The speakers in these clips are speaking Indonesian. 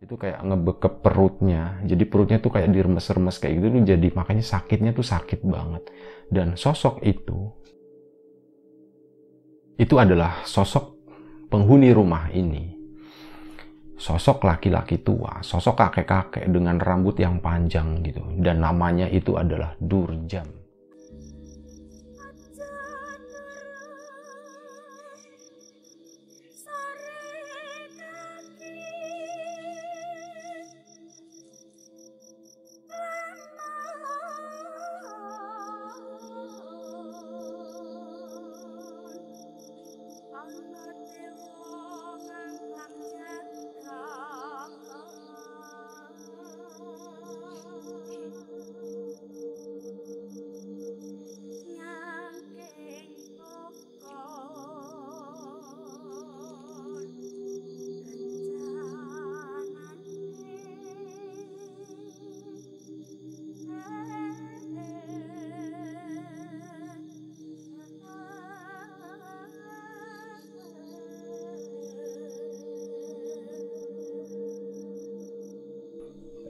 itu kayak ngebekep perutnya. Jadi perutnya tuh kayak diremes-remes kayak gitu tuh jadi makanya sakitnya tuh sakit banget. Dan sosok itu itu adalah sosok penghuni rumah ini. Sosok laki-laki tua sosok kakek-kakek dengan rambut yang panjang gitu. Dan namanya itu adalah Durjam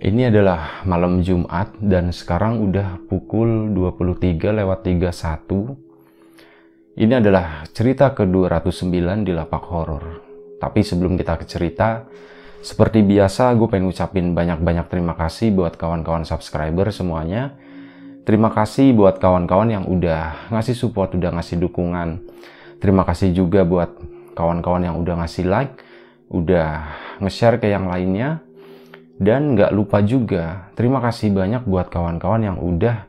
Ini adalah malam Jumat dan sekarang udah pukul 23 lewat 31. Ini adalah cerita ke-209 di Lapak Horor. Tapi sebelum kita ke cerita, seperti biasa gue pengen ucapin banyak-banyak terima kasih buat kawan-kawan subscriber semuanya. Terima kasih buat kawan-kawan yang udah ngasih support, udah ngasih dukungan. Terima kasih juga buat kawan-kawan yang udah ngasih like, udah nge-share ke yang lainnya dan nggak lupa juga, terima kasih banyak buat kawan-kawan yang udah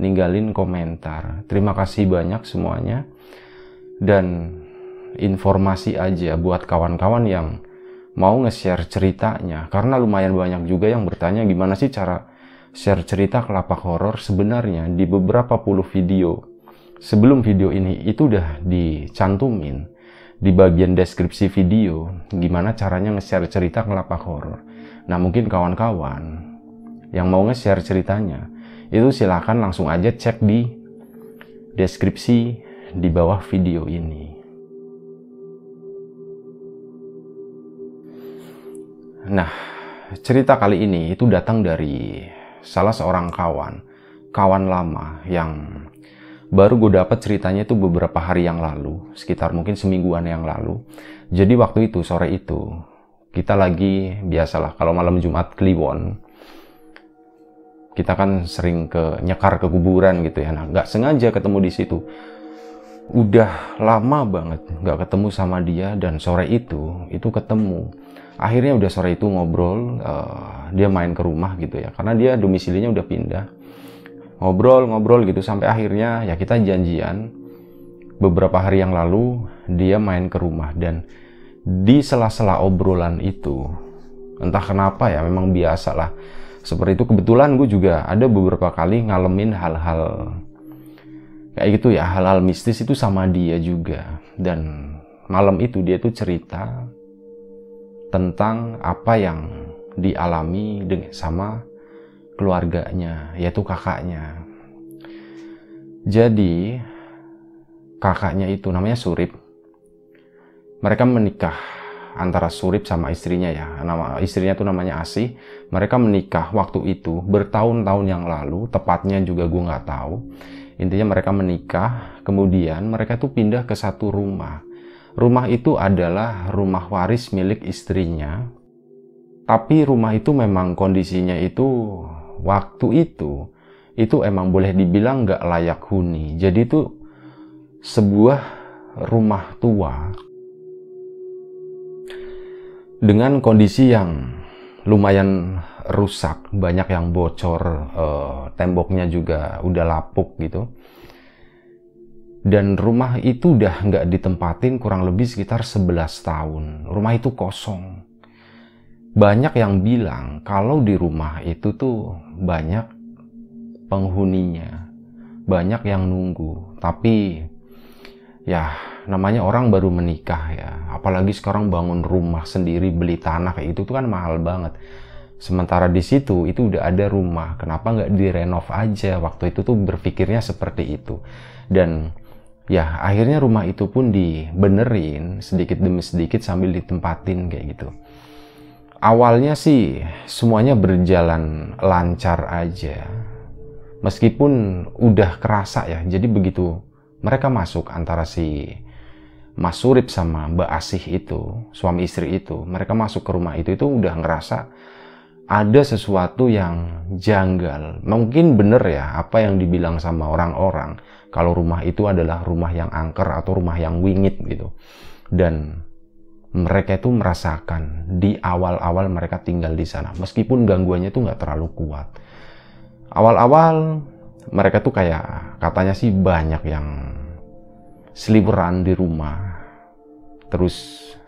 ninggalin komentar. Terima kasih banyak semuanya. Dan informasi aja buat kawan-kawan yang mau nge-share ceritanya. Karena lumayan banyak juga yang bertanya gimana sih cara share cerita ke lapak horor. Sebenarnya di beberapa puluh video sebelum video ini itu udah dicantumin di bagian deskripsi video gimana caranya nge-share cerita ke lapak horor. Nah mungkin kawan-kawan yang mau nge-share ceritanya, itu silahkan langsung aja cek di deskripsi di bawah video ini. Nah, cerita kali ini itu datang dari salah seorang kawan, kawan lama yang baru gue dapet ceritanya itu beberapa hari yang lalu, sekitar mungkin semingguan yang lalu. Jadi waktu itu, sore itu, kita lagi biasalah kalau malam Jumat Kliwon kita kan sering ke nyekar ke kuburan gitu ya. Nah nggak sengaja ketemu di situ. Udah lama banget nggak ketemu sama dia dan sore itu itu ketemu. Akhirnya udah sore itu ngobrol uh, dia main ke rumah gitu ya karena dia domisilinya udah pindah. Ngobrol-ngobrol gitu sampai akhirnya ya kita janjian beberapa hari yang lalu dia main ke rumah. Dan di sela-sela obrolan itu entah kenapa ya memang biasa lah. Seperti itu kebetulan gue juga ada beberapa kali ngalamin hal-hal kayak gitu ya hal-hal mistis itu sama dia juga. Dan malam itu dia tuh cerita tentang apa yang dialami dengan sama keluarganya yaitu kakaknya. Jadi kakaknya itu namanya Surip mereka menikah antara Surip sama istrinya ya. Nama istrinya tuh namanya Asih. Mereka menikah waktu itu bertahun-tahun yang lalu, tepatnya juga gue nggak tahu. Intinya mereka menikah, kemudian mereka tuh pindah ke satu rumah. Rumah itu adalah rumah waris milik istrinya. Tapi rumah itu memang kondisinya itu waktu itu itu emang boleh dibilang nggak layak huni. Jadi itu sebuah rumah tua dengan kondisi yang lumayan rusak, banyak yang bocor, eh, temboknya juga udah lapuk gitu. Dan rumah itu udah nggak ditempatin kurang lebih sekitar 11 tahun. Rumah itu kosong. Banyak yang bilang kalau di rumah itu tuh banyak penghuninya. Banyak yang nunggu. Tapi ya namanya orang baru menikah ya. Apalagi sekarang bangun rumah sendiri beli tanah kayak itu tuh kan mahal banget. Sementara di situ itu udah ada rumah. Kenapa nggak direnov aja? Waktu itu tuh berpikirnya seperti itu. Dan ya akhirnya rumah itu pun dibenerin sedikit demi sedikit sambil ditempatin kayak gitu. Awalnya sih semuanya berjalan lancar aja. Meskipun udah kerasa ya, jadi begitu mereka masuk antara si Mas Surip sama Mbak Asih itu, suami istri itu, mereka masuk ke rumah itu itu udah ngerasa ada sesuatu yang janggal. Mungkin bener ya apa yang dibilang sama orang-orang kalau rumah itu adalah rumah yang angker atau rumah yang wingit gitu. Dan mereka itu merasakan di awal-awal mereka tinggal di sana, meskipun gangguannya itu nggak terlalu kuat. Awal-awal mereka tuh kayak katanya sih banyak yang seliweran di rumah. Terus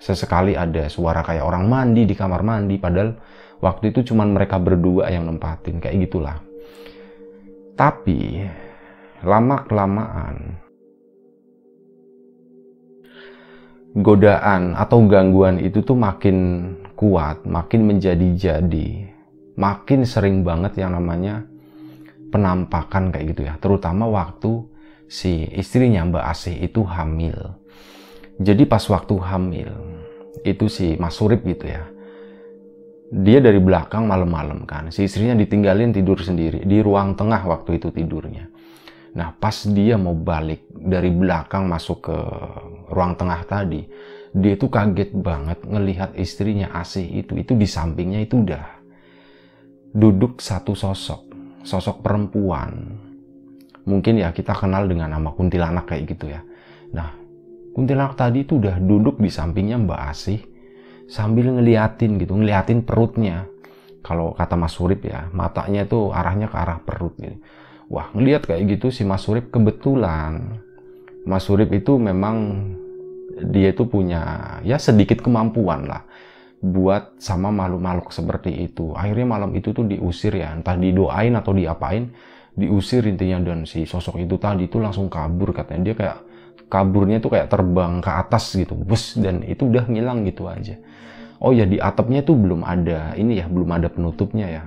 sesekali ada suara kayak orang mandi di kamar mandi, padahal waktu itu cuma mereka berdua yang nempatin kayak gitulah. Tapi lama kelamaan godaan atau gangguan itu tuh makin kuat, makin menjadi-jadi, makin sering banget yang namanya penampakan kayak gitu ya, terutama waktu si istrinya Mbak Asih itu hamil. Jadi pas waktu hamil, itu si Mas Surip gitu ya, dia dari belakang malam-malam kan, si istrinya ditinggalin tidur sendiri di ruang tengah waktu itu tidurnya. Nah, pas dia mau balik dari belakang masuk ke ruang tengah tadi, dia itu kaget banget ngelihat istrinya Asih itu. Itu di sampingnya itu udah duduk satu sosok, sosok perempuan. Mungkin ya kita kenal dengan nama kuntilanak kayak gitu ya. Nah, kuntilanak tadi itu udah duduk di sampingnya Mbak Asih sambil ngeliatin gitu, ngeliatin perutnya. Kalau kata Mas Surip ya, matanya itu arahnya ke arah perut gitu Wah, ngeliat kayak gitu si Mas Surip kebetulan. Mas Surip itu memang dia itu punya ya sedikit kemampuan lah buat sama makhluk-makhluk seperti itu. Akhirnya malam itu tuh diusir ya, entah didoain atau diapain, diusir intinya dan si sosok itu tadi itu langsung kabur katanya. Dia kayak kaburnya tuh kayak terbang ke atas gitu, bus dan itu udah ngilang gitu aja. Oh ya di atapnya tuh belum ada ini ya, belum ada penutupnya ya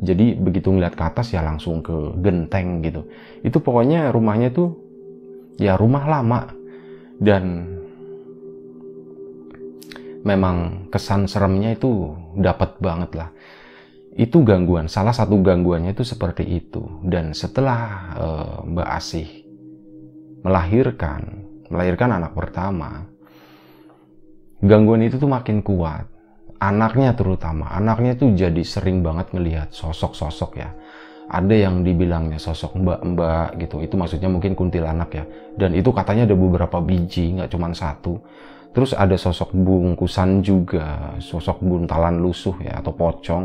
jadi begitu ngeliat ke atas ya langsung ke genteng gitu itu pokoknya rumahnya tuh ya rumah lama dan memang kesan seremnya itu dapat banget lah. Itu gangguan salah satu gangguannya itu seperti itu. Dan setelah uh, Mbak Asih melahirkan melahirkan anak pertama gangguan itu tuh makin kuat. Anaknya terutama anaknya tuh jadi sering banget ngelihat sosok-sosok ya. Ada yang dibilangnya sosok mbak-mbak gitu itu maksudnya mungkin kuntilanak ya. Dan itu katanya ada beberapa biji nggak cuma satu terus ada sosok bungkusan juga sosok buntalan lusuh ya atau pocong.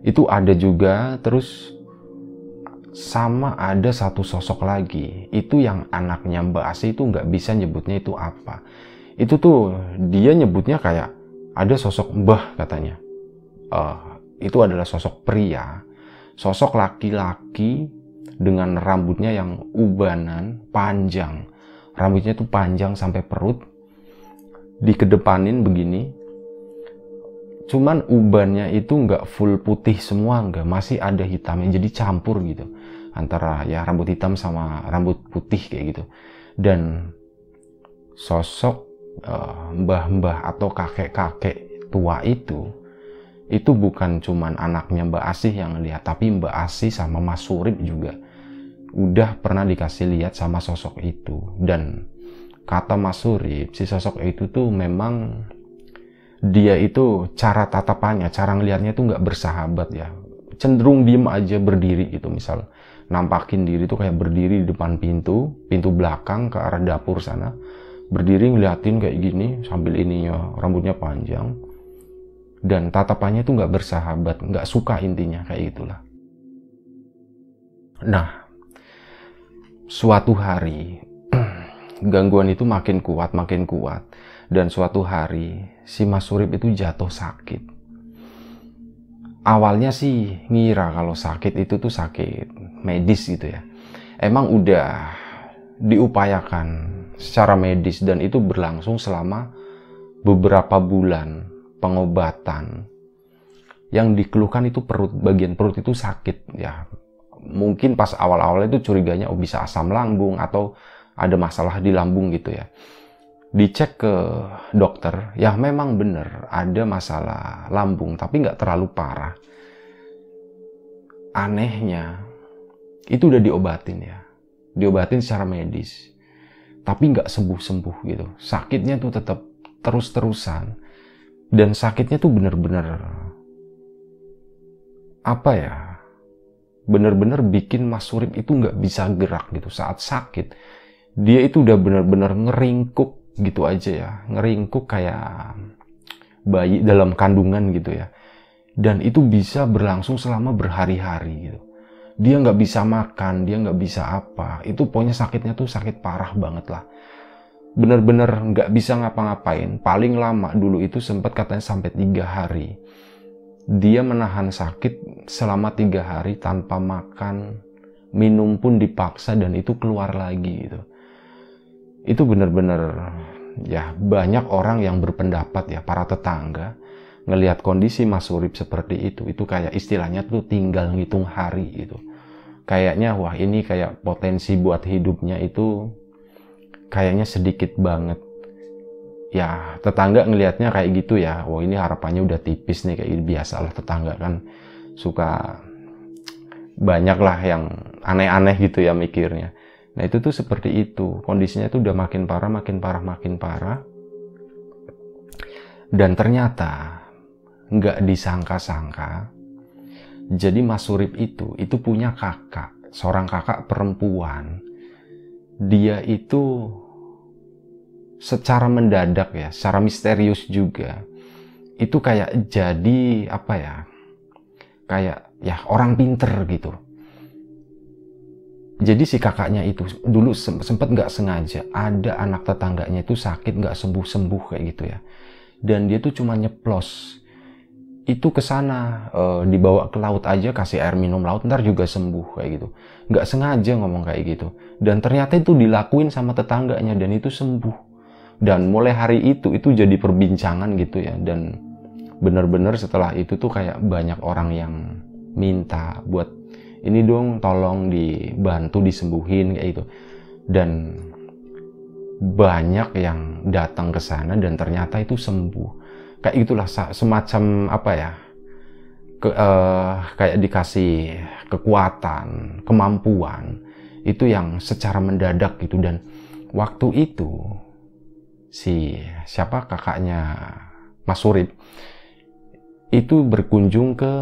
Itu ada juga terus sama ada satu sosok lagi. Itu yang anaknya Mbak Asi itu nggak bisa nyebutnya itu apa. Itu tuh dia nyebutnya kayak ada sosok mbah katanya. Uh, itu adalah sosok pria, sosok laki-laki dengan rambutnya yang ubanan, panjang. Rambutnya itu panjang sampai perut, dikedepanin begini. Cuman ubannya itu nggak full putih semua, nggak masih ada hitamnya, jadi campur gitu antara ya rambut hitam sama rambut putih kayak gitu. Dan sosok Eh, mbah-mbah atau kakek-kakek tua itu itu bukan cuman anaknya Mbak Asih yang lihat tapi Mbak Asih sama Mas Surip juga udah pernah dikasih lihat sama sosok itu dan kata Mas Surip si sosok itu tuh memang dia itu cara tatapannya cara ngelihatnya tuh nggak bersahabat ya. Cenderung diem aja berdiri gitu misal nampakin diri tuh kayak berdiri di depan pintu pintu belakang ke arah dapur sana berdiri ngeliatin kayak gini sambil ininya rambutnya panjang. Dan tatapannya tuh nggak bersahabat nggak suka intinya kayak gitulah. Nah suatu hari gangguan itu makin kuat makin kuat. Dan suatu hari si Mas Surip itu jatuh sakit. Awalnya sih ngira kalau sakit itu tuh sakit medis gitu ya. Emang udah diupayakan secara medis dan itu berlangsung selama beberapa bulan pengobatan. Yang dikeluhkan itu perut bagian perut itu sakit ya. Mungkin pas awal-awal itu curiganya oh bisa asam lambung atau ada masalah di lambung gitu ya. Dicek ke dokter ya memang benar ada masalah lambung tapi nggak terlalu parah. Anehnya itu udah diobatin ya. Diobatin secara medis tapi nggak sembuh-sembuh gitu. Sakitnya tuh tetap terus-terusan dan sakitnya tuh bener-bener apa ya bener-bener bikin Mas Surip itu nggak bisa gerak gitu saat sakit dia itu udah bener-bener ngeringkuk gitu aja ya. Ngeringkuk kayak bayi dalam kandungan gitu ya. Dan itu bisa berlangsung selama berhari-hari gitu. Dia nggak bisa makan dia nggak bisa apa. Itu pokoknya sakitnya tuh sakit parah banget lah. Bener-bener nggak bisa ngapa-ngapain. Paling lama dulu itu sempat katanya sampai tiga hari. Dia menahan sakit selama tiga hari tanpa makan minum pun dipaksa dan itu keluar lagi gitu itu benar-benar ya banyak orang yang berpendapat ya para tetangga ngelihat kondisi Mas Surip seperti itu. Itu kayak istilahnya tuh tinggal ngitung hari itu kayaknya wah ini kayak potensi buat hidupnya itu kayaknya sedikit banget. Ya tetangga ngelihatnya kayak gitu ya. Wah ini harapannya udah tipis nih kayak biasalah tetangga kan suka banyak lah yang aneh-aneh gitu ya mikirnya Nah itu tuh seperti itu, kondisinya itu udah makin parah, makin parah, makin parah. Dan ternyata nggak disangka-sangka, jadi Mas Surip itu, itu punya kakak, seorang kakak perempuan. Dia itu secara mendadak ya, secara misterius juga, itu kayak jadi apa ya, kayak ya orang pinter gitu jadi si kakaknya itu dulu sempat nggak sengaja ada anak tetangganya itu sakit nggak sembuh sembuh kayak gitu ya. Dan dia tuh cuma nyeplos. Itu ke sana e, dibawa ke laut aja kasih air minum laut ntar juga sembuh kayak gitu. Nggak sengaja ngomong kayak gitu. Dan ternyata itu dilakuin sama tetangganya dan itu sembuh. Dan mulai hari itu itu jadi perbincangan gitu ya. Dan bener-bener setelah itu tuh kayak banyak orang yang minta buat ini dong tolong dibantu disembuhin kayak gitu. Dan banyak yang datang ke sana dan ternyata itu sembuh. Kayak itulah semacam apa ya ke, uh, kayak dikasih kekuatan kemampuan. Itu yang secara mendadak gitu. Dan waktu itu si siapa kakaknya Mas Surip itu berkunjung ke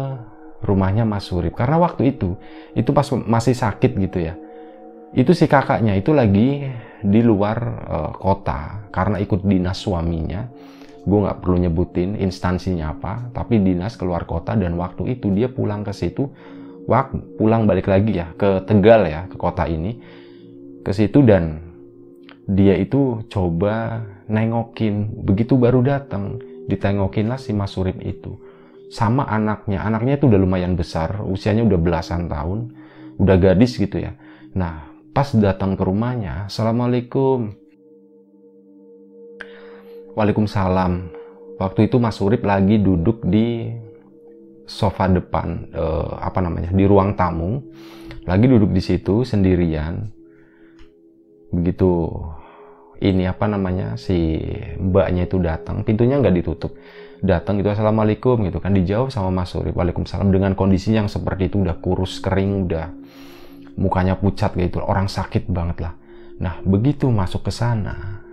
rumahnya Mas Surip. Karena waktu itu itu pas masih sakit gitu ya. Itu si kakaknya itu lagi di luar uh, kota. Karena ikut dinas suaminya gue nggak perlu nyebutin instansinya apa tapi dinas keluar kota dan waktu itu dia pulang ke situ wak pulang balik lagi ya ke Tegal ya ke kota ini. Ke situ dan dia itu coba nengokin. Begitu baru datang ditengokin lah si Mas Surip itu sama anaknya. Anaknya itu udah lumayan besar, usianya udah belasan tahun, udah gadis gitu ya. Nah, pas datang ke rumahnya, Assalamualaikum. Waalaikumsalam. Waktu itu Mas Urip lagi duduk di sofa depan, eh, apa namanya, di ruang tamu. Lagi duduk di situ sendirian. Begitu ini apa namanya si mbaknya itu datang, pintunya nggak ditutup datang gitu assalamualaikum gitu kan dijawab sama Mas Suri waalaikumsalam dengan kondisi yang seperti itu udah kurus kering udah mukanya pucat gitu orang sakit banget lah. Nah begitu masuk ke sana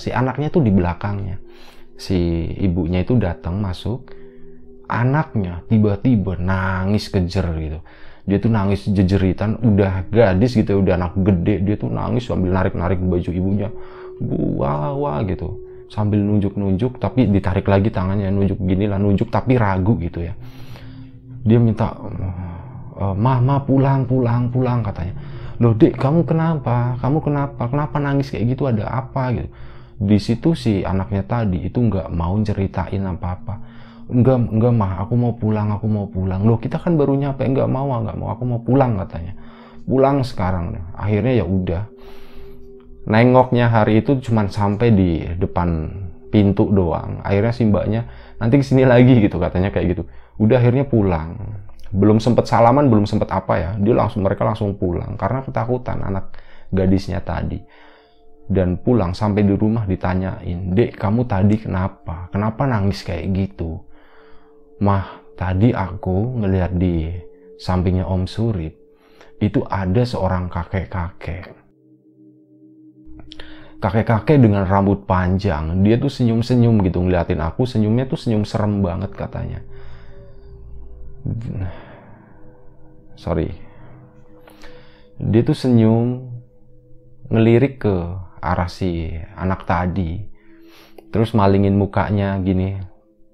si anaknya tuh di belakangnya. Si ibunya itu datang masuk anaknya tiba-tiba nangis kejer gitu. Dia tuh nangis jejeritan udah gadis gitu udah anak gede dia tuh nangis sambil narik-narik baju ibunya. Wah wah gitu sambil nunjuk-nunjuk tapi ditarik lagi tangannya nunjuk gini lah nunjuk tapi ragu gitu ya. Dia minta mama pulang pulang pulang katanya. Loh dek kamu kenapa? Kamu kenapa? Kenapa nangis kayak gitu? Ada apa? gitu. Di situ si anaknya tadi itu nggak mau ceritain apa apa enggak enggak mah aku mau pulang aku mau pulang. Loh kita kan baru nyampe. Enggak mau enggak mau aku mau pulang katanya. Pulang sekarang. Akhirnya ya udah nengoknya hari itu cuma sampai di depan pintu doang akhirnya si mbaknya nanti ke sini lagi gitu katanya kayak gitu udah akhirnya pulang belum sempet salaman belum sempet apa ya dia langsung mereka langsung pulang karena ketakutan anak gadisnya tadi dan pulang sampai di rumah ditanyain, Dek kamu tadi kenapa? Kenapa nangis kayak gitu? Mah, tadi aku ngeliat di sampingnya Om Surip, itu ada seorang kakek-kakek. Kakek-kakek dengan rambut panjang, dia tuh senyum-senyum gitu ngeliatin aku, senyumnya tuh senyum serem banget katanya. Sorry. Dia tuh senyum ngelirik ke arah si anak tadi terus malingin mukanya gini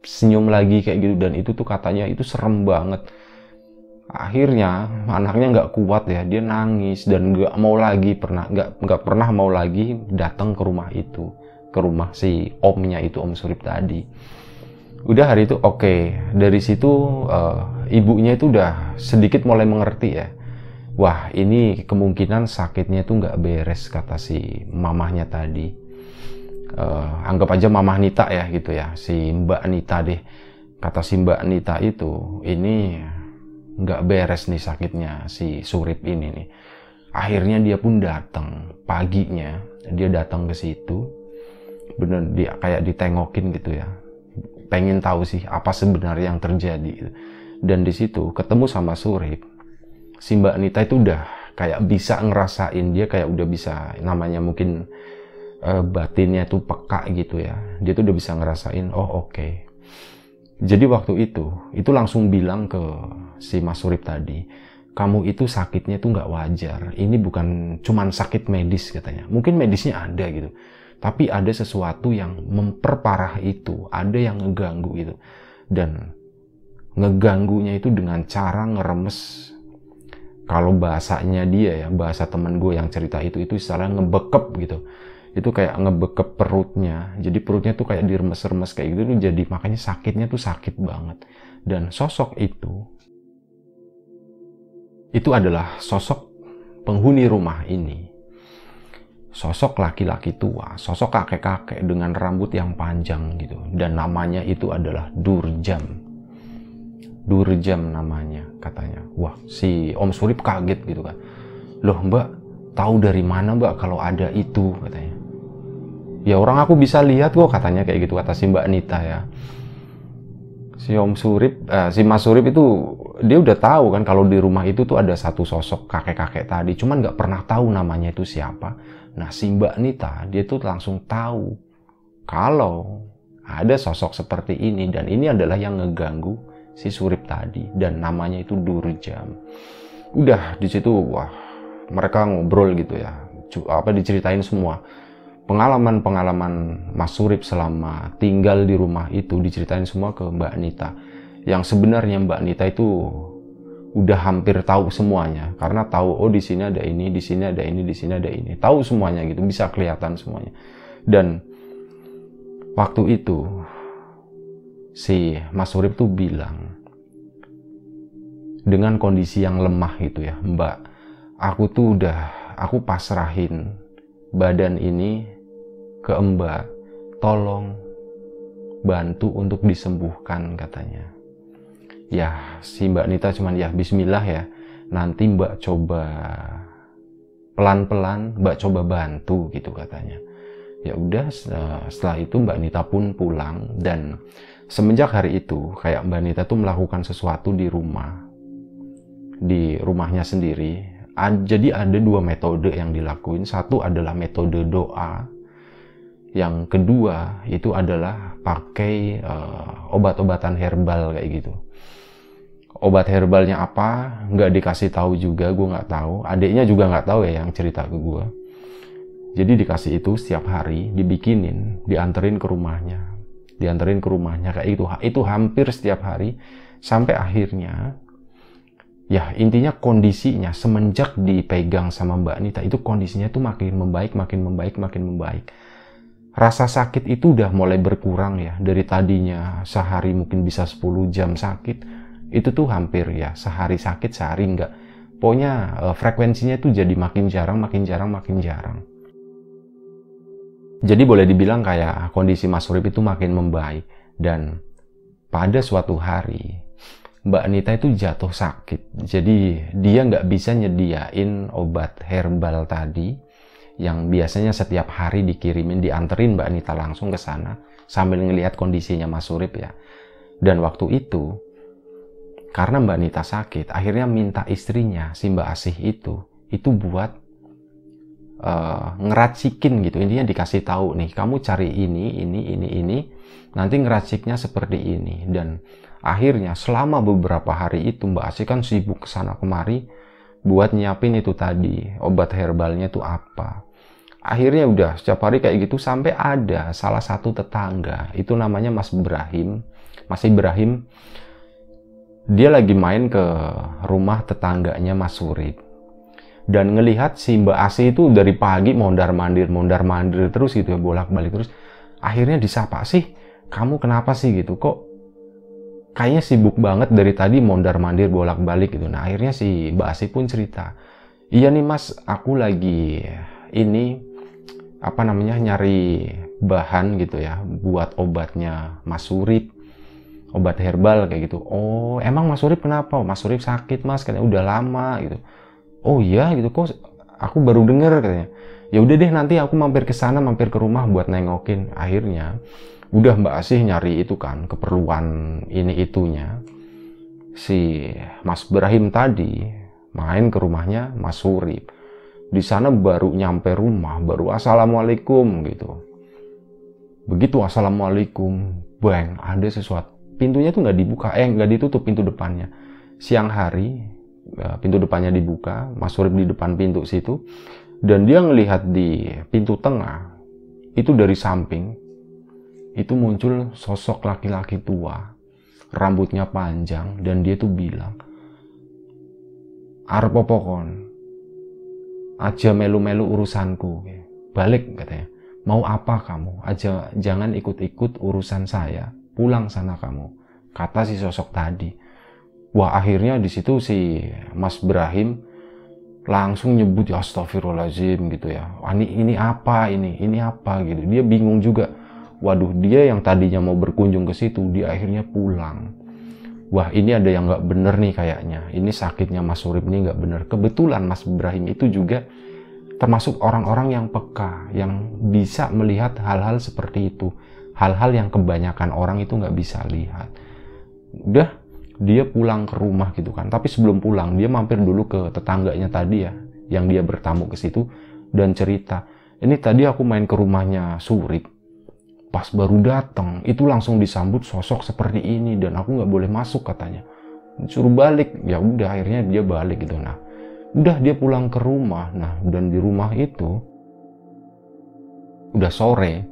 senyum lagi kayak gitu dan itu tuh katanya itu serem banget akhirnya anaknya nggak kuat ya dia nangis dan nggak mau lagi pernah nggak nggak pernah mau lagi datang ke rumah itu ke rumah si omnya itu om surip tadi. Udah hari itu oke. Okay. dari situ uh, ibunya itu udah sedikit mulai mengerti ya. Wah ini kemungkinan sakitnya itu nggak beres kata si mamahnya tadi. Uh, anggap aja mamah Nita ya gitu ya. Si Mbak Nita deh. Kata si Mbak Nita itu ini nggak beres nih sakitnya si Surip ini nih. Akhirnya dia pun datang paginya dia datang ke situ. Bener dia kayak ditengokin gitu ya. Pengen tahu sih apa sebenarnya yang terjadi dan di situ ketemu sama Surip. Si Mbak Nita itu udah kayak bisa ngerasain dia kayak udah bisa namanya mungkin uh, batinnya tuh peka gitu ya. Dia tuh udah bisa ngerasain oh oke. okay. Jadi waktu itu itu langsung bilang ke si Mas Surip tadi kamu itu sakitnya tuh nggak wajar. Ini bukan cuman sakit medis katanya. Mungkin medisnya ada gitu tapi ada sesuatu yang memperparah itu ada yang ngeganggu itu dan ngeganggunya itu dengan cara ngeremes. Kalau bahasanya dia ya bahasa teman gue yang cerita itu itu istilah ngebekep gitu itu kayak ngebekep perutnya jadi perutnya tuh kayak diremes-remes kayak gitu jadi makanya sakitnya tuh sakit banget dan sosok itu itu adalah sosok penghuni rumah ini sosok laki-laki tua sosok kakek-kakek dengan rambut yang panjang gitu dan namanya itu adalah Durjam Durjam namanya katanya. Wah, si Om Surip kaget gitu kan. Loh mbak, tahu dari mana mbak kalau ada itu katanya. Ya orang aku bisa lihat kok katanya kayak gitu kata si Mbak Nita ya. Si Om Surip, eh, si Mas Surip itu dia udah tahu kan kalau di rumah itu tuh ada satu sosok kakek-kakek tadi, cuman nggak pernah tahu namanya itu siapa. Nah si Mbak Nita dia tuh langsung tahu kalau ada sosok seperti ini dan ini adalah yang ngeganggu si Surip tadi dan namanya itu Durjam. Udah di situ wah mereka ngobrol gitu ya. Apa diceritain semua. Pengalaman-pengalaman Mas Surip selama tinggal di rumah itu diceritain semua ke Mbak Nita. Yang sebenarnya Mbak Nita itu udah hampir tahu semuanya karena tahu oh di sini ada ini, di sini ada ini, di sini ada ini. Tahu semuanya gitu, bisa kelihatan semuanya. Dan waktu itu si Mas Surip tuh bilang dengan kondisi yang lemah gitu ya Mbak aku tuh udah aku pasrahin badan ini ke Mbak tolong bantu untuk disembuhkan katanya. Ya si Mbak Nita cuman ya Bismillah ya. Nanti Mbak coba pelan-pelan Mbak coba bantu gitu katanya. Ya udah setelah itu Mbak Nita pun pulang dan semenjak hari itu kayak Mbak Nita tuh melakukan sesuatu di rumah di rumahnya sendiri. Jadi ada dua metode yang dilakuin. Satu adalah metode doa yang kedua itu adalah pakai uh, obat-obatan herbal kayak gitu. Obat herbalnya apa? Nggak dikasih tahu juga gue nggak tahu. Adiknya juga nggak tahu ya yang cerita ke gue jadi dikasih itu setiap hari dibikinin dianterin ke rumahnya. Dianterin ke rumahnya kayak itu itu hampir setiap hari sampai akhirnya ya intinya kondisinya semenjak dipegang sama Mbak Nita itu kondisinya itu makin membaik makin membaik makin membaik rasa sakit itu udah mulai berkurang ya. Dari tadinya sehari mungkin bisa 10 jam sakit itu tuh hampir ya sehari sakit sehari enggak. Pokoknya uh, frekuensinya itu jadi makin jarang makin jarang makin jarang. Jadi boleh dibilang kayak kondisi Mas Urip itu makin membaik. Dan pada suatu hari Mbak Anita itu jatuh sakit. Jadi dia nggak bisa nyediain obat herbal tadi yang biasanya setiap hari dikirimin dianterin Mbak Anita langsung ke sana sambil ngelihat kondisinya Mas Surip ya. Dan waktu itu karena Mbak Anita sakit, akhirnya minta istrinya si Mbak Asih itu itu buat uh, ngeracikin gitu. Intinya dikasih tahu nih, kamu cari ini, ini, ini, ini, nanti ngeraciknya seperti ini. Dan akhirnya selama beberapa hari itu Mbak Asih kan sibuk ke sana kemari buat nyiapin itu tadi obat herbalnya itu apa akhirnya udah setiap hari kayak gitu sampai ada salah satu tetangga itu namanya Mas Ibrahim Mas Ibrahim. Dia lagi main ke rumah tetangganya Mas Surip dan ngelihat si Mbak Asi itu dari pagi mondar mandir mondar mandir terus gitu ya bolak balik terus. Akhirnya disapa sih kamu kenapa sih gitu? Kok kayaknya sibuk banget dari tadi mondar mandir bolak balik gitu. Nah akhirnya si Mbak Asi pun cerita iya nih mas aku lagi ini apa namanya nyari bahan gitu ya buat obatnya Mas Surip obat herbal kayak gitu. Oh emang Mas Surip kenapa? Mas Surip sakit mas katanya udah lama gitu. Oh iya gitu kok aku baru denger katanya. Ya udah deh nanti aku mampir ke sana mampir ke rumah buat nengokin. Akhirnya udah Mbak Asih nyari itu kan keperluan ini itunya. Si Mas Ibrahim tadi main ke rumahnya Mas Surip di sana baru nyampe rumah baru assalamualaikum gitu. Begitu assalamualaikum bang ada sesuatu. Pintunya tuh nggak dibuka eh nggak ditutup pintu depannya. Siang hari ya, pintu depannya dibuka Mas Surip di depan pintu situ. Dan dia ngelihat di pintu tengah itu dari samping itu muncul sosok laki-laki tua. Rambutnya panjang dan dia tuh bilang Arpopokon aja melu-melu urusanku. Balik katanya. Mau apa kamu? Aja jangan ikut-ikut urusan saya. Pulang sana kamu. Kata si sosok tadi. Wah akhirnya di situ si Mas Ibrahim langsung nyebut ya astagfirullahaladzim gitu ya. Ini, ini apa ini? Ini apa? Gitu. Dia bingung juga. Waduh dia yang tadinya mau berkunjung ke situ dia akhirnya pulang wah ini ada yang nggak bener nih kayaknya. Ini sakitnya Mas Surip ini nggak bener. Kebetulan Mas Ibrahim itu juga termasuk orang-orang yang peka yang bisa melihat hal-hal seperti itu. Hal-hal yang kebanyakan orang itu nggak bisa lihat. Udah dia pulang ke rumah gitu kan. Tapi sebelum pulang dia mampir dulu ke tetangganya tadi ya yang dia bertamu ke situ dan cerita ini tadi aku main ke rumahnya Surip pas baru datang itu langsung disambut sosok seperti ini dan aku nggak boleh masuk katanya. Suruh balik ya udah akhirnya dia balik gitu. Nah udah dia pulang ke rumah. Nah dan di rumah itu udah sore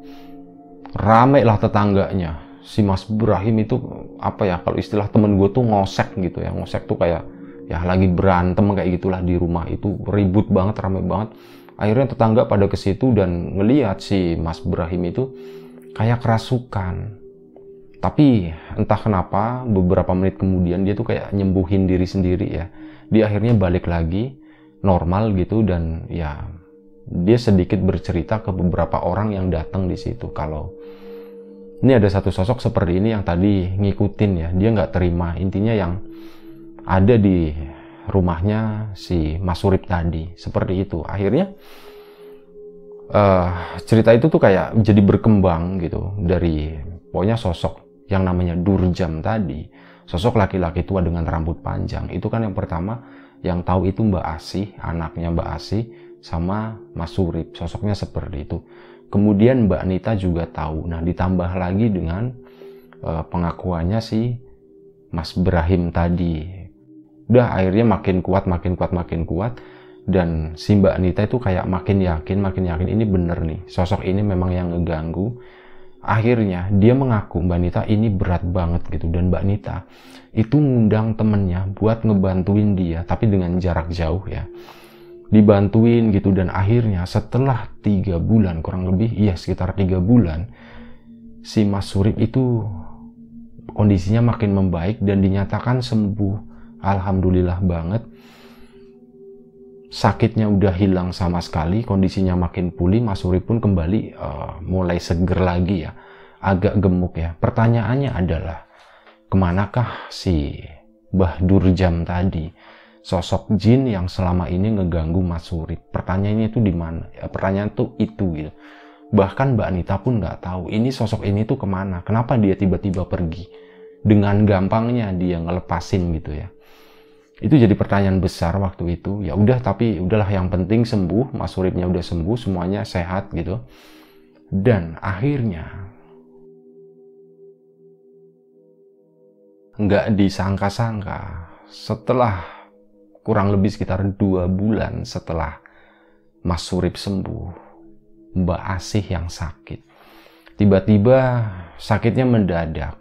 rame lah tetangganya. Si Mas Ibrahim itu apa ya kalau istilah temen gue tuh ngosek gitu ya. Ngosek tuh kayak ya lagi berantem kayak gitulah di rumah itu. Ribut banget rame banget. Akhirnya tetangga pada ke situ dan ngelihat si Mas Ibrahim itu kayak kerasukan. Tapi entah kenapa beberapa menit kemudian dia tuh kayak nyembuhin diri sendiri ya. Dia akhirnya balik lagi normal gitu dan ya dia sedikit bercerita ke beberapa orang yang datang di situ kalau ini ada satu sosok seperti ini yang tadi ngikutin ya dia nggak terima intinya yang ada di rumahnya si Mas Surip tadi seperti itu akhirnya uh, cerita itu tuh kayak jadi berkembang gitu dari pokoknya sosok yang namanya Durjam tadi sosok laki-laki tua dengan rambut panjang. Itu kan yang pertama yang tahu itu Mbak Asih anaknya Mbak Asih sama Mas Surip sosoknya seperti itu. Kemudian Mbak Nita juga tahu. Nah ditambah lagi dengan uh, pengakuannya si Mas Ibrahim tadi. Udah akhirnya makin kuat makin kuat makin kuat dan si Mbak Anita itu kayak makin yakin makin yakin ini bener nih sosok ini memang yang ngeganggu. Akhirnya dia mengaku Mbak Anita ini berat banget gitu. Dan Mbak Anita itu ngundang temennya buat ngebantuin dia tapi dengan jarak jauh ya. Dibantuin gitu dan akhirnya setelah tiga bulan kurang lebih iya sekitar tiga bulan si Mas Surip itu kondisinya makin membaik dan dinyatakan sembuh. Alhamdulillah banget sakitnya udah hilang sama sekali, kondisinya makin pulih, Mas Suri pun kembali uh, mulai seger lagi ya, agak gemuk ya. Pertanyaannya adalah, ke manakah si Bah Durjam tadi? sosok jin yang selama ini ngeganggu Mas Surip. Pertanyaannya itu di mana? Ya, pertanyaan tuh itu gitu. Bahkan Mbak Anita pun nggak tahu ini sosok ini tuh ke mana. Kenapa dia tiba-tiba pergi? Dengan gampangnya dia ngelepasin gitu ya. Itu jadi pertanyaan besar waktu itu. Ya udah tapi udahlah yang penting sembuh, Mas Suripnya udah sembuh, semuanya sehat gitu. Dan akhirnya nggak disangka-sangka setelah kurang lebih sekitar dua bulan setelah Mas Surip sembuh, Mbak Asih yang sakit. Tiba-tiba sakitnya mendadak.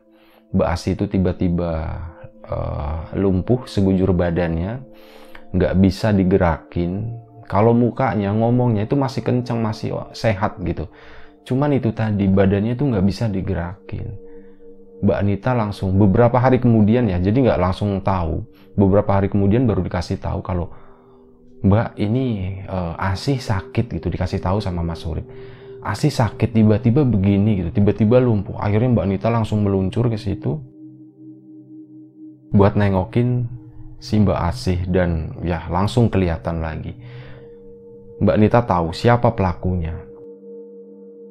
Mbak Asih itu tiba-tiba uh, lumpuh segujur badannya, nggak bisa digerakin. Kalau mukanya ngomongnya itu masih kencang, masih sehat gitu. Cuman itu tadi badannya itu nggak bisa digerakin Mbak Anita langsung beberapa hari kemudian ya, jadi nggak langsung tahu. Beberapa hari kemudian baru dikasih tahu kalau Mbak ini uh, Asih sakit gitu, dikasih tahu sama Mas Surip. Asih sakit tiba-tiba begini gitu, tiba-tiba lumpuh. Akhirnya Mbak Anita langsung meluncur ke situ buat nengokin si Mbak Asih dan ya langsung kelihatan lagi. Mbak Anita tahu siapa pelakunya.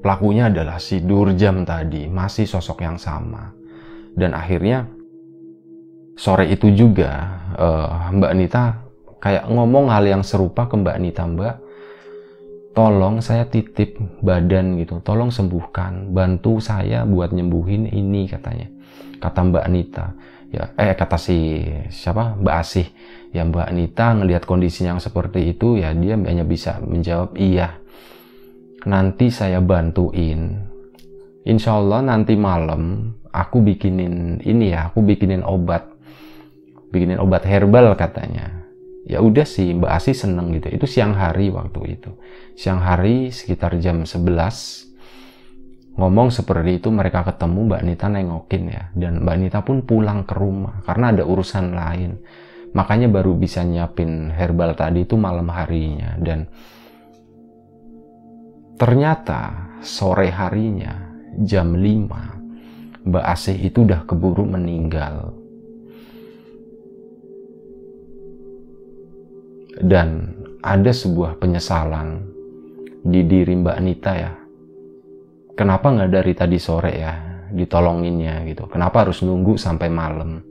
Pelakunya adalah si Durjam tadi, masih sosok yang sama. Dan akhirnya sore itu juga uh, Mbak Nita kayak ngomong hal yang serupa ke Mbak Nita, Mbak, tolong saya titip badan gitu, tolong sembuhkan, bantu saya buat nyembuhin ini katanya. Kata Mbak Nita, ya eh kata si siapa Mbak Asih, ya Mbak Nita ngelihat kondisi yang seperti itu ya dia hanya bisa menjawab iya nanti saya bantuin. Insya Allah nanti malam aku bikinin ini ya, aku bikinin obat, bikinin obat herbal katanya. Ya udah sih Mbak Asi seneng gitu. Itu siang hari waktu itu. Siang hari sekitar jam 11 ngomong seperti itu mereka ketemu Mbak Nita nengokin ya dan Mbak Nita pun pulang ke rumah karena ada urusan lain makanya baru bisa nyiapin herbal tadi itu malam harinya dan Ternyata sore harinya jam 5 Mbak Asih itu udah keburu meninggal. Dan ada sebuah penyesalan di diri Mbak Nita ya. Kenapa nggak dari tadi sore ya ditolonginnya gitu? Kenapa harus nunggu sampai malam?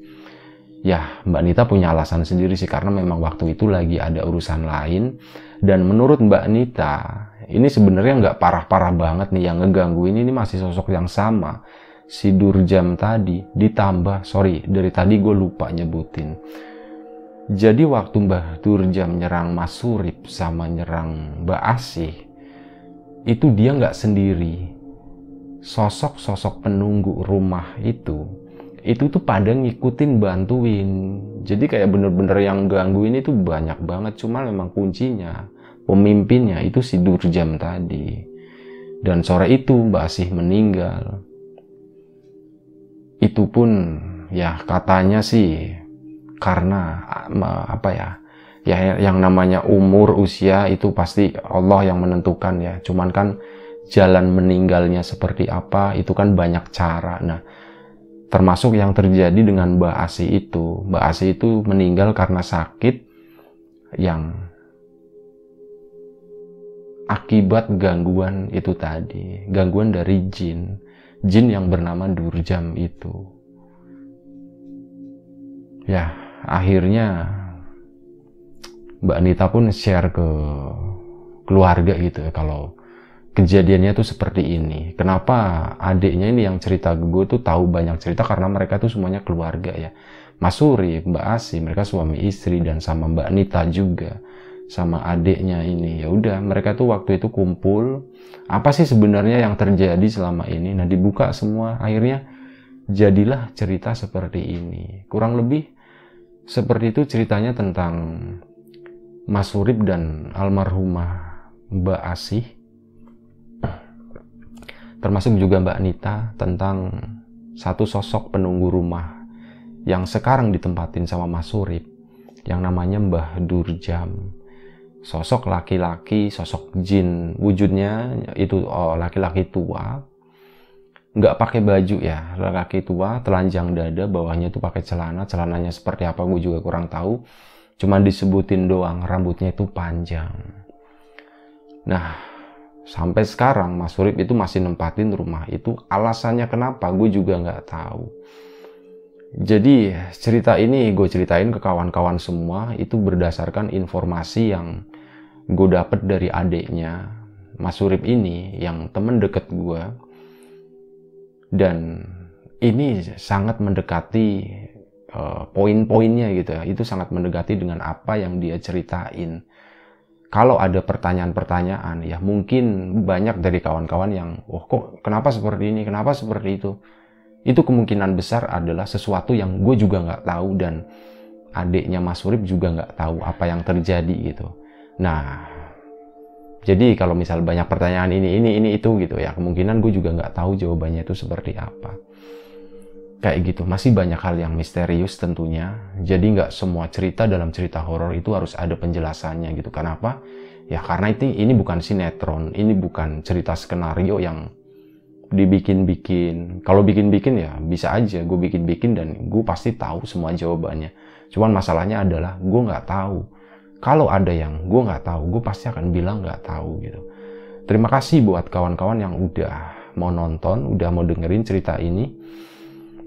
Ya, Mbak Nita punya alasan sendiri sih karena memang waktu itu lagi ada urusan lain dan menurut Mbak Nita ini sebenarnya nggak parah-parah banget nih yang ngeganggu ini, ini masih sosok yang sama si Durjam tadi ditambah sorry dari tadi gue lupa nyebutin jadi waktu Mbah Durjam nyerang Mas Surip sama nyerang Mbak Asih itu dia nggak sendiri sosok-sosok penunggu rumah itu itu tuh pada ngikutin bantuin jadi kayak bener-bener yang gangguin itu banyak banget cuma memang kuncinya pemimpinnya itu si Durjam tadi. Dan sore itu Mbak Asih meninggal. Itu pun ya katanya sih karena apa ya ya yang namanya umur usia itu pasti Allah yang menentukan ya cuman kan jalan meninggalnya seperti apa itu kan banyak cara nah termasuk yang terjadi dengan Mbak Asih itu Mbak Asih itu meninggal karena sakit yang akibat gangguan itu tadi, gangguan dari jin, jin yang bernama Durjam itu. Ya, akhirnya Mbak Anita pun share ke keluarga gitu ya kalau kejadiannya tuh seperti ini. Kenapa adiknya ini yang cerita ke gue tuh tahu banyak cerita? Karena mereka tuh semuanya keluarga ya. Mas Suri, Mbak Asi, mereka suami istri dan sama Mbak Anita juga. Sama adiknya ini. Ya udah mereka tuh waktu itu kumpul. Apa sih sebenarnya yang terjadi selama ini? Nah dibuka semua. Akhirnya jadilah cerita seperti ini. Kurang lebih seperti itu ceritanya tentang Mas Surip dan almarhumah Mbak Asih termasuk juga Mbak Nita tentang satu sosok penunggu rumah yang sekarang ditempatin sama Mas Surip yang namanya Mbah Durjam sosok laki-laki, sosok jin wujudnya itu oh, laki-laki tua, nggak pakai baju ya, laki-laki tua, telanjang dada, bawahnya itu pakai celana, celananya seperti apa gue juga kurang tahu. Cuman disebutin doang rambutnya itu panjang. Nah, sampai sekarang Mas Surip itu masih nempatin rumah itu. Alasannya kenapa gue juga nggak tahu. Jadi cerita ini gue ceritain ke kawan-kawan semua itu berdasarkan informasi yang gue dapet dari adiknya Mas Surip ini yang temen deket gue dan ini sangat mendekati uh, poin-poinnya gitu ya itu sangat mendekati dengan apa yang dia ceritain kalau ada pertanyaan-pertanyaan ya mungkin banyak dari kawan-kawan yang oh kok kenapa seperti ini kenapa seperti itu itu kemungkinan besar adalah sesuatu yang gue juga nggak tahu dan adiknya Mas Urip juga nggak tahu apa yang terjadi gitu. Nah, jadi kalau misal banyak pertanyaan ini, ini, ini, itu gitu ya, kemungkinan gue juga nggak tahu jawabannya itu seperti apa. Kayak gitu, masih banyak hal yang misterius tentunya. Jadi nggak semua cerita dalam cerita horor itu harus ada penjelasannya gitu. Kenapa? Ya karena itu ini bukan sinetron, ini bukan cerita skenario yang dibikin-bikin. Kalau bikin-bikin ya bisa aja gue bikin-bikin dan gue pasti tahu semua jawabannya. Cuman masalahnya adalah gue nggak tahu. Kalau ada yang gue nggak tahu, gue pasti akan bilang nggak tahu gitu. Terima kasih buat kawan-kawan yang udah mau nonton, udah mau dengerin cerita ini.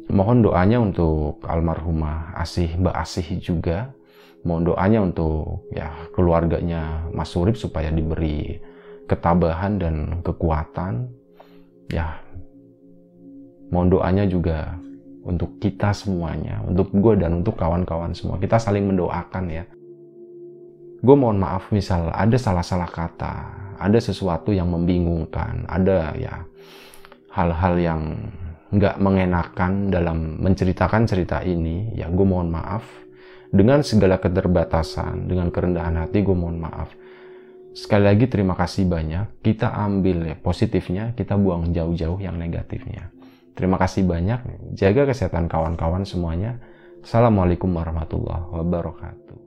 Mohon doanya untuk almarhumah Asih Mbak Asih juga. Mohon doanya untuk ya keluarganya Mas Surip supaya diberi ketabahan dan kekuatan ya mohon doanya juga untuk kita semuanya, untuk gue dan untuk kawan-kawan semua. Kita saling mendoakan ya. Gue mohon maaf misal ada salah-salah kata, ada sesuatu yang membingungkan, ada ya hal-hal yang nggak mengenakan dalam menceritakan cerita ini, ya gue mohon maaf. Dengan segala keterbatasan, dengan kerendahan hati gue mohon maaf. Sekali lagi terima kasih banyak. Kita ambil ya positifnya, kita buang jauh-jauh yang negatifnya. Terima kasih banyak. Jaga kesehatan kawan-kawan semuanya. Assalamualaikum warahmatullahi wabarakatuh.